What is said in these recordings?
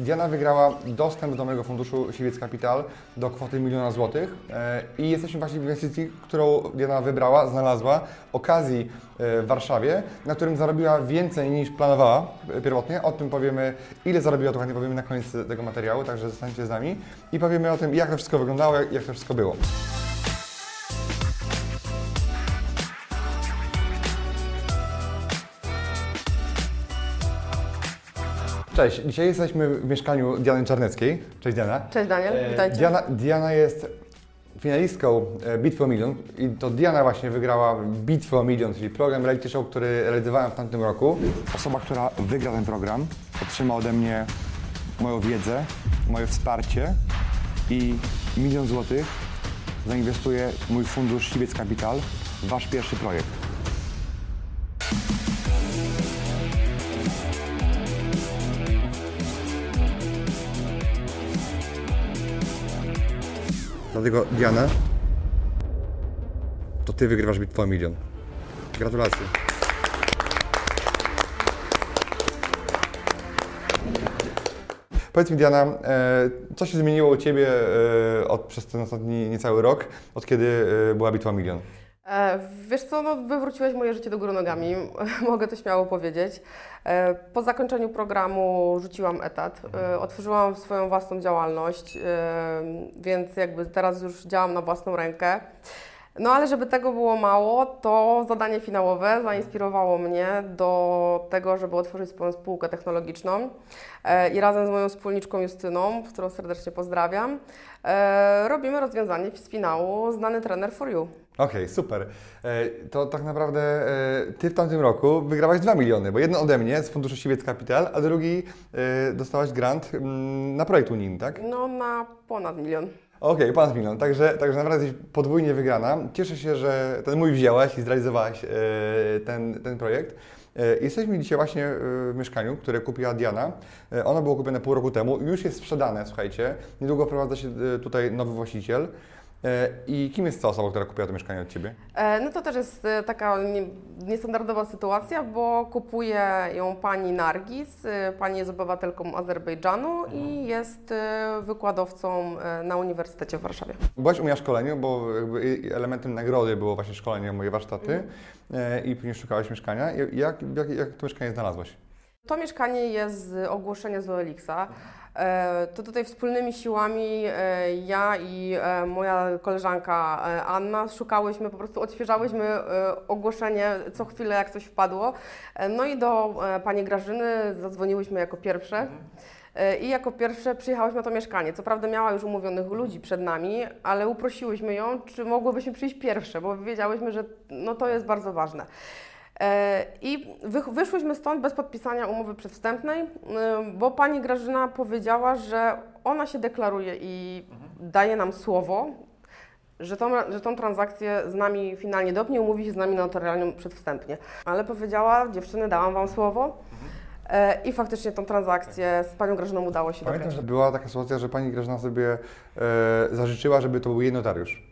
Diana wygrała dostęp do mojego funduszu Siwiec Capital do kwoty miliona złotych e, i jesteśmy właśnie w inwestycji, którą Diana wybrała, znalazła, okazji e, w Warszawie, na którym zarobiła więcej niż planowała pierwotnie. O tym powiemy, ile zarobiła, to powiemy na koniec tego materiału, także zostańcie z nami i powiemy o tym, jak to wszystko wyglądało, jak to wszystko było. Cześć, dzisiaj jesteśmy w mieszkaniu Diany Czarneckiej. Cześć Diana. Cześć Daniel, witajcie. Diana, Diana jest finalistką e, Bitwy o Milion i to Diana właśnie wygrała Bitwę o Milion, czyli program reality show, który realizowałem w tamtym roku. Osoba, która wygra ten program, otrzyma ode mnie moją wiedzę, moje wsparcie i milion złotych zainwestuje mój fundusz Siwiec Capital w Wasz pierwszy projekt. Dlatego Diana, to Ty wygrywasz bitwę o milion. Gratulacje. Powiedz mi Diana, e, co się zmieniło u Ciebie e, od, przez ten ostatni niecały rok, od kiedy e, była bitwa milion? E, wiesz co, no, wywróciłeś moje życie do góry nogami, mogę to śmiało powiedzieć. E, po zakończeniu programu rzuciłam etat, e, otworzyłam swoją własną działalność, więc jakby teraz już działam na własną rękę. No ale żeby tego było mało, to zadanie finałowe zainspirowało mnie do tego, żeby otworzyć swoją spółkę technologiczną e, i razem z moją wspólniczką Justyną, którą serdecznie pozdrawiam, e, robimy rozwiązanie z finału Znany trener for you. Okej, super. E, To tak naprawdę Ty w tamtym roku wygrałaś 2 miliony, bo jeden ode mnie z funduszu Siwiec Capital, a drugi dostałaś grant mm, na projekt unijny, tak? No na ponad milion. Okej, ponad milion. Także, także naprawdę jesteś podwójnie wygrana. Cieszę się, że ten mój wzięłaś i zrealizowałaś e, ten, ten projekt. E, Jesteśmy dzisiaj właśnie e, w mieszkaniu, które kupiła Diana. Ono było kupione pół roku temu, już jest sprzedane, słuchajcie. Niedługo wprowadza się tutaj nowy właściciel. E, I kim jest ta osoba, która kupiła to mieszkanie od Ciebie? E, No to też jest e, taka nie, niestandardowa sytuacja, bo kupuje ją pani Nargis. Pani jest obywatelką Azerbejdżanu i jest wykładowcą na Uniwersytecie w Warszawie. Byłaś u mnie na szkoleniu, bo elementem nagrody było właśnie szkolenie moje warsztaty e, i później szukałaś mieszkania. Jak, jak, jak to mieszkanie znalazłaś? To mieszkanie jest z ogłoszenia z OLX-a. E, To tutaj wspólnymi siłami e, ja i e, moja koleżanka Anna szukałyśmy, po prostu odświeżałyśmy ogłoszenie co chwilę, jak coś wpadło. No i do pani Grażyny zadzwoniłyśmy jako pierwsze. E, I jako pierwsze przyjechałyśmy na to mieszkanie. Co prawda miała już umówionych ludzi przed nami, ale uprosiłyśmy ją, czy mogłybyśmy przyjść pierwsze, bo wiedziałyśmy, że no to jest bardzo ważne. E, I wy, wyszłyśmy stąd bez podpisania umowy przedwstępnej, y, bo pani Grażyna powiedziała, że ona się deklaruje i daje nam słowo, że tą, że tą transakcję z nami finalnie dopnie, umówi się z nami notarialnie przedwstępnie. Ale powiedziała, dziewczyny, dałam wam słowo. E, I faktycznie tą transakcję z panią Grażyną udało się Pamiętam, dograć. że była taka sytuacja, że pani Grażyna sobie e, zażyczyła, żeby to był jej notariusz.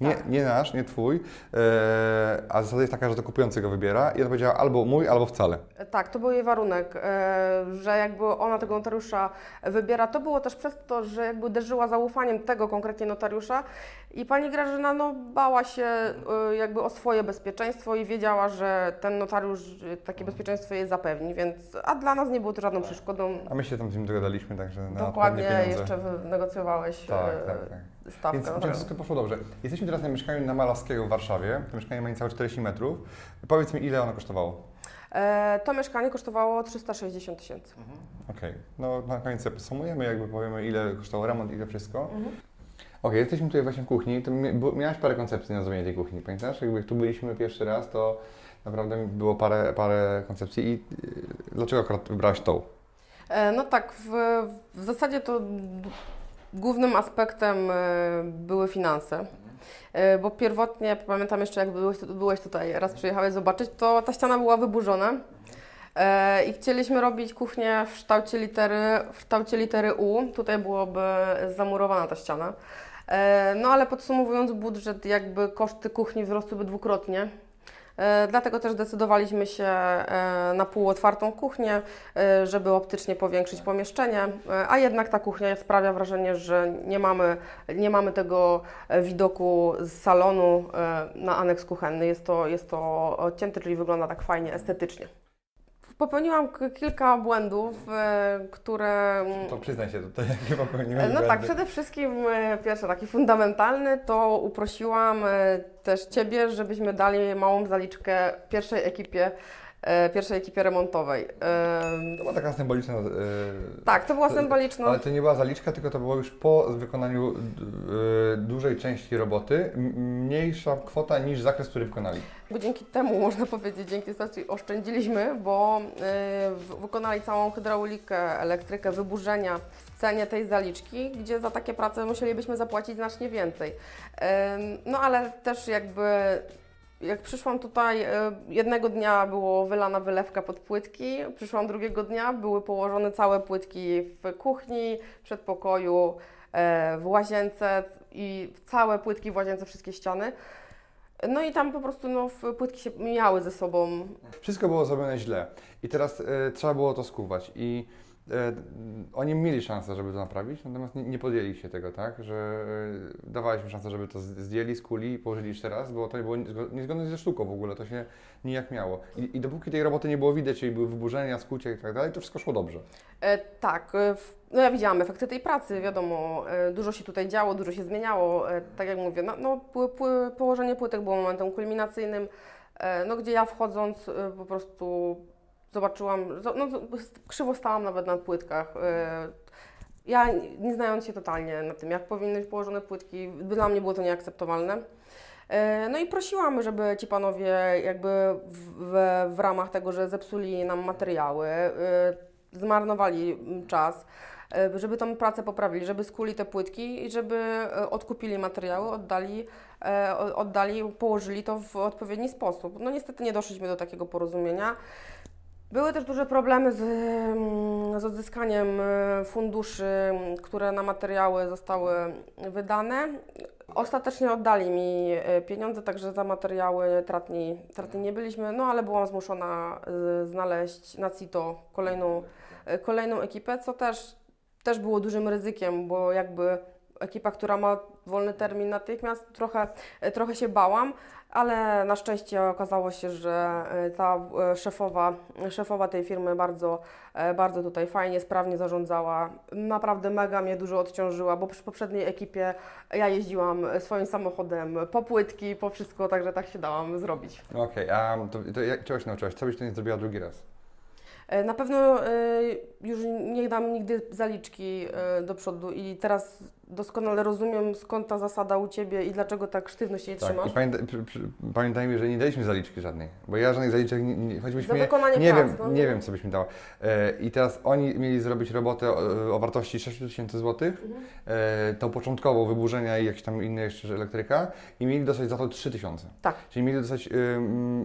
Nie, Tak. nie nasz, nie twój, e, a zasada jest taka, że to kupujący go wybiera i ona powiedziała albo mój, albo wcale. Tak, to był jej warunek, e, że jakby ona tego notariusza wybiera. To było też przez to, że jakby uderzyła zaufaniem tego konkretnie notariusza i pani Grażyna no, bała się e, jakby o swoje bezpieczeństwo i wiedziała, że ten notariusz takie bezpieczeństwo jej zapewni, więc a dla nas nie było to żadną przeszkodą. A my się tam z nim dogadaliśmy, także na Dokładnie, jeszcze wynegocjowałeś Tak, e, tak, tak. Stawkę Więc notariusza. wszystko poszło dobrze. Jesteśmy teraz na mieszkaniu na Malawskiego w Warszawie. To mieszkanie ma niecałe 40 metrów. Powiedz mi, ile ono kosztowało? E, To mieszkanie kosztowało 360 tysięcy. Okej, no na koniec podsumujemy, jakby powiemy, ile kosztował remont, ile wszystko. Mhm. Okej, jesteśmy tutaj właśnie w kuchni. To miałaś parę koncepcji na zrobienie tej kuchni, pamiętasz? Jakby tu byliśmy pierwszy raz, to naprawdę było parę, parę koncepcji. I y, dlaczego akurat wybrałaś tą? E, No tak, w, w zasadzie to głównym aspektem e, były finanse. E, Bo pierwotnie, pamiętam jeszcze jak byłeś, byłeś tutaj, raz przyjechałeś zobaczyć, to ta ściana była wyburzona. E, I chcieliśmy robić kuchnię w kształcie litery, w kształcie litery U. Tutaj byłoby zamurowana ta ściana. No ale podsumowując budżet, jakby koszty kuchni wzrosłyby dwukrotnie. E, Dlatego też zdecydowaliśmy się e, na półotwartą kuchnię, e, żeby optycznie powiększyć pomieszczenie, a jednak ta kuchnia sprawia wrażenie, że nie mamy, nie mamy tego widoku z salonu na aneks kuchenny. Jest to, jest to odcięte, czyli wygląda tak fajnie, estetycznie. Popełniłam kilka błędów, e, które To przyznaj się tutaj, jakie popełniłeś no tak, przede wszystkim e, pierwszy taki fundamentalny to uprosiłam e, też Ciebie, żebyśmy dali małą zaliczkę pierwszej ekipie, e, pierwszej ekipie remontowej. E, To była taka symboliczna... e, Tak, to była symboliczna. Ale to nie była zaliczka, tylko to było już po wykonaniu e, dużej części roboty, mniejsza kwota niż zakres, który wykonali. Bo dzięki temu, można powiedzieć, dzięki stacji oszczędziliśmy, bo wykonali całą hydraulikę, elektrykę, wyburzenia w cenie tej zaliczki, gdzie za takie prace musielibyśmy zapłacić znacznie więcej. No ale też jakby jak przyszłam tutaj, y, jednego dnia było wylana wylewka pod płytki, przyszłam drugiego dnia, były położone całe płytki w kuchni, przedpokoju, e, w łazience i całe płytki w łazience, wszystkie ściany. No i tam po prostu no, płytki się mijały ze sobą. Wszystko było zrobione źle i teraz e, trzeba było to skuwać i e, oni mieli szansę, żeby to naprawić, natomiast nie, nie podjęli się tego, tak, że e, dawaliśmy szansę, żeby to zdjęli, skuli i położyli jeszcze raz, bo to było niezgo- niezgodne ze sztuką w ogóle, to się nijak miało. I, I dopóki tej roboty nie było widać, czyli były wyburzenia, skucie i tak dalej, to wszystko szło dobrze. E, tak, e, no ja widziałam efekty tej pracy, wiadomo, e, dużo się tutaj działo, dużo się zmieniało. E, tak jak mówię, no, no położenie płytek było momentem kulminacyjnym, e, no, gdzie ja wchodząc e, po prostu zobaczyłam, zo- no, krzywo stałam nawet na płytkach. E, ja nie znając się totalnie na tym, jak powinny być położone płytki, dla mnie było to nieakceptowalne. E, No i prosiłam, żeby ci panowie jakby w, w, w ramach tego, że zepsuli nam materiały, e, zmarnowali czas, żeby tą pracę poprawili, żeby skuli te płytki i żeby odkupili materiały, oddali, oddali, położyli to w odpowiedni sposób. No niestety nie doszliśmy do takiego porozumienia. Były też duże problemy z, z odzyskaniem e, funduszy, które na materiały zostały wydane. Ostatecznie oddali mi e, pieniądze, także za materiały tratni, tratni nie byliśmy, no ale byłam zmuszona e, znaleźć na CITO kolejną, kolejną ekipę, co też, też było dużym ryzykiem, bo jakby ekipa, która ma wolny termin natychmiast, trochę, e, trochę się bałam, ale na szczęście okazało się, że e, ta e, szefowa, szefowa tej firmy bardzo, bardzo tutaj fajnie, sprawnie zarządzała. Naprawdę mega mnie dużo odciążyła, bo przy poprzedniej ekipie ja jeździłam swoim samochodem po płytki, po wszystko, także tak się dałam zrobić. Okej, a to, to jak, czego się nauczyłaś? Co byś to nie zrobiła drugi raz? Na pewno już nie dam nigdy zaliczki do przodu i teraz doskonale rozumiem skąd ta zasada u Ciebie i dlaczego tak sztywno się jej Tak, trzymasz. i przy, przy, pamiętajmy, że nie daliśmy zaliczki żadnej, bo ja żadnych zaliczek, nie, nie, choćbyśmy, Za wykonanie nie pracy, wiem, no. nie wiem, co byś mi dała. E, I teraz oni mieli zrobić robotę o, o wartości 6 tysięcy złotych, Mhm. e, tą początkową wyburzenia i jakieś tam inne jeszcze elektryka i mieli dostać za to 3 tysiące. Tak. Czyli mieli dostać ym,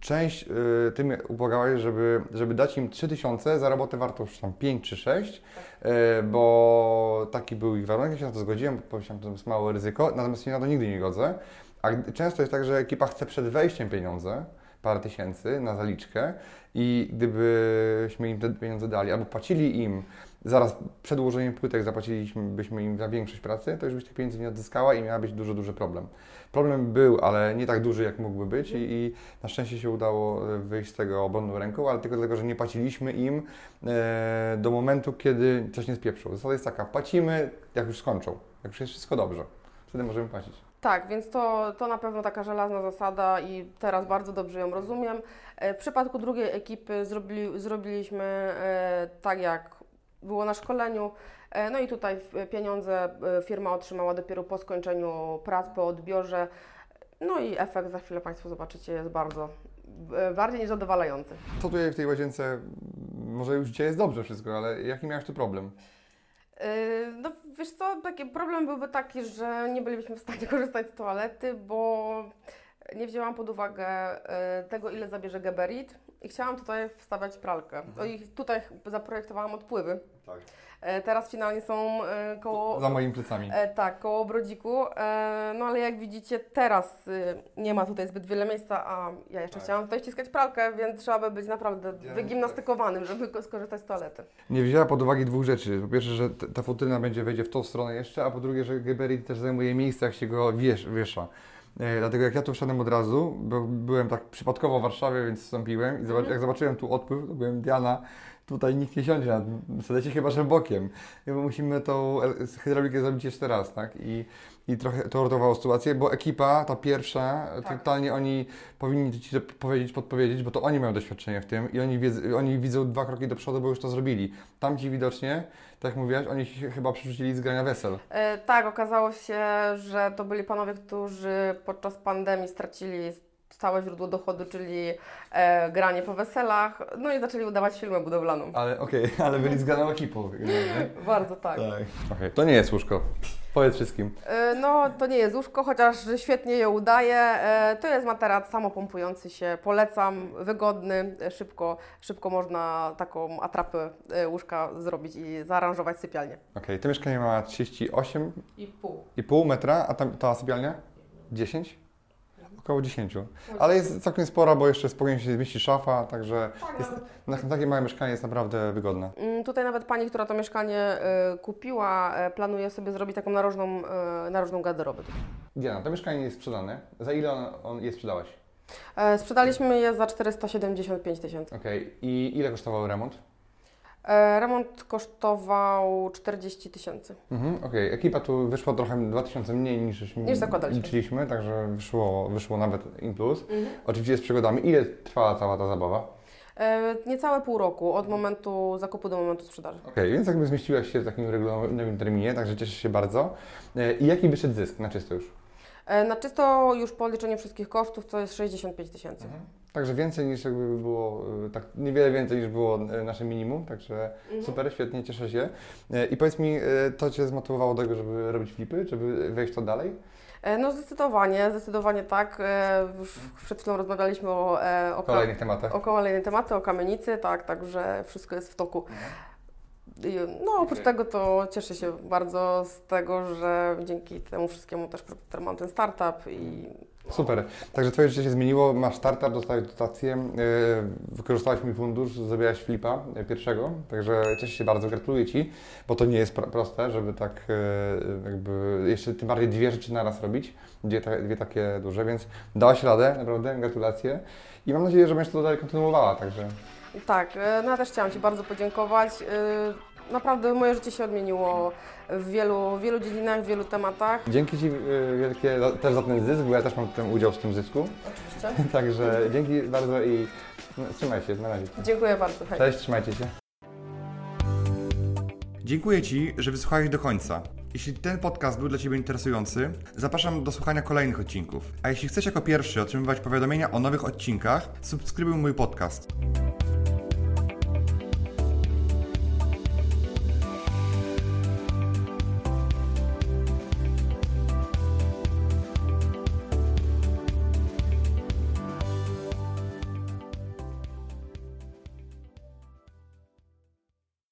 część, y, ty mnie ubłagałeś, żeby, żeby dać im 3 tysiące za robotę wartą już tam 5 czy 6, y, bo taki był ich warunek, ja się na to zgodziłem, bo pomyślałem, że to jest małe ryzyko, natomiast się na to nigdy nie godzę. A często jest tak, że ekipa chce przed wejściem pieniądze, parę tysięcy na zaliczkę i gdybyśmy im te pieniądze dali albo płacili im zaraz przed ułożeniem płytek zapłacilibyśmy im za większość pracy, to już byś tych pieniędzy nie odzyskała i miała być duży, duży problem. Problem był, ale nie tak duży, jak mógłby być i, i na szczęście się udało e, wyjść z tego obronną ręką, ale tylko dlatego, że nie płaciliśmy im e, do momentu, kiedy coś nie spieprzyło. Zasada jest taka, płacimy, jak już skończą, jak już jest wszystko dobrze. Wtedy możemy płacić. Tak, więc to, to na pewno taka żelazna zasada i teraz bardzo dobrze ją rozumiem. E, W przypadku drugiej ekipy zrobili, zrobiliśmy e, tak, jak było na szkoleniu. E, No i tutaj pieniądze e, firma otrzymała dopiero po skończeniu prac, po odbiorze. No i efekt za chwilę Państwo zobaczycie jest bardzo, e, bardziej niż zadowalający. Co tutaj w tej łazience może już dzisiaj jest dobrze wszystko, ale jaki miałeś tu problem? No wiesz co, taki problem byłby taki, że nie bylibyśmy w stanie korzystać z toalety, bo nie wzięłam pod uwagę tego, ile zabierze geberit i chciałam tutaj wstawiać pralkę. No i tutaj zaprojektowałam odpływy. Tak. Yy, Teraz finalnie są yy, koło... Za moimi plecami. E, tak, koło Brodziku. E, no ale jak widzicie, teraz y, nie ma tutaj zbyt wiele miejsca, a ja jeszcze Tak. chciałam tutaj ściskać pralkę, więc trzeba by być naprawdę Ja- wygimnastykowanym, żeby ko- skorzystać z toalety. Nie wzięła pod uwagę dwóch rzeczy. Po pierwsze, że ta futryna będzie wejdzie w tą stronę jeszcze, a po drugie, że Geberit też zajmuje miejsce, jak się go wiesz, wiesza. E, dlatego jak ja tu wszedłem od razu, bo byłem tak przypadkowo w Warszawie, więc wstąpiłem i zobacz, jak zobaczyłem tu odpływ, to byłem Diana, tutaj nikt nie siądzie na tym sedecie, chyba że bokiem. Musimy tą hydraulikę zrobić jeszcze raz, tak? I, i trochę to uratowało sytuację, bo ekipa, ta pierwsza, Tak. totalnie oni powinni Ci to powiedzieć, podpowiedzieć, bo to oni mają doświadczenie w tym i oni, wiedzą, oni widzą dwa kroki do przodu, bo już to zrobili. Tamci widocznie, tak jak mówiłaś, oni się chyba przerzucili z grania wesel. E, tak, okazało się, że to byli panowie, którzy podczas pandemii stracili całe źródło dochodu, czyli e, granie po weselach, no i zaczęli udawać filmę budowlaną. Ale okej, ale byli z graną ekipą. Bardzo tak. Okej, to nie jest łóżko. Powiedz wszystkim. E, No, to nie jest łóżko, chociaż świetnie je udaje. E, To jest materac samopompujący się. Polecam, wygodny, szybko, szybko można taką atrapę e, łóżka zrobić i zaaranżować sypialnię. Okej, to mieszkanie ma 38,5 I pół. metra, a tam, ta sypialnia? 10? Około 10. Ale jest całkiem spora, bo jeszcze spokojnie się zmieści szafa, także jest, na takie małe mieszkanie jest naprawdę wygodne. Mm, Tutaj nawet pani, która to mieszkanie e, kupiła, e, planuje sobie zrobić taką narożną, e, narożną garderobę. Diana, to mieszkanie jest sprzedane. Za ile on, on je sprzedałaś? E, Sprzedaliśmy je za 475 tysięcy. Okej, i ile kosztował remont? E, Remont kosztował 40 tysięcy. Mhm, Okej, ekipa tu wyszła trochę 2000 mniej niż, Niż zakładaliśmy. liczyliśmy, także wyszło, wyszło nawet in plus. Oczywiście z przygodami. Ile trwała cała ta zabawa? E, Niecałe pół roku od momentu zakupu do momentu sprzedaży. Okej, więc jakby zmieściłaś się w takim regularnym terminie, także cieszę się bardzo. E, I jaki wyszedł zysk na czysto już? E, Na czysto już po odliczeniu wszystkich kosztów to jest 65 tysięcy. Także więcej niż jakby było, e, tak niewiele więcej niż było e, nasze minimum, także Mhm. super, świetnie, cieszę się. E, I powiedz mi, to Cię zmotywowało do tego, żeby robić flipy, żeby wejść to dalej? No zdecydowanie, zdecydowanie tak. Już przed chwilą rozmawialiśmy o, o, kolejnych tematach. o kolejne tematy, o kamienicy, tak, także wszystko jest w toku. No oprócz tego to cieszę się bardzo z tego, że dzięki temu wszystkiemu też mam ten startup i Super. Także Twoje życie się zmieniło, masz startup, dostałeś dotację, yy, wykorzystałaś mój fundusz, zrobiłaś flipa yy, pierwszego, także cieszę się bardzo, gratuluję Ci, bo to nie jest pro- proste, żeby tak yy, jakby jeszcze tym bardziej dwie rzeczy naraz robić, dwie, dwie takie duże, więc dałaś radę, naprawdę, gratulacje i mam nadzieję, że będziesz to dalej kontynuowała, także tak, e, no ja też chciałam Ci bardzo podziękować. E, Naprawdę moje życie się odmieniło w wielu, wielu dziedzinach, w wielu tematach. dzięki Ci yy, wielkie za- też za ten zysk, bo ja też mam ten udział w tym zysku, Oczywiście. także dzięki bardzo i no, trzymaj się, na razie. Dziękuję bardzo. Hej. Cześć, trzymajcie się. Dziękuję Ci, że wysłuchałeś do końca. Jeśli ten podcast był dla Ciebie interesujący, zapraszam do słuchania kolejnych odcinków. A jeśli chcesz jako pierwszy otrzymywać powiadomienia o nowych odcinkach, subskrybuj mój podcast.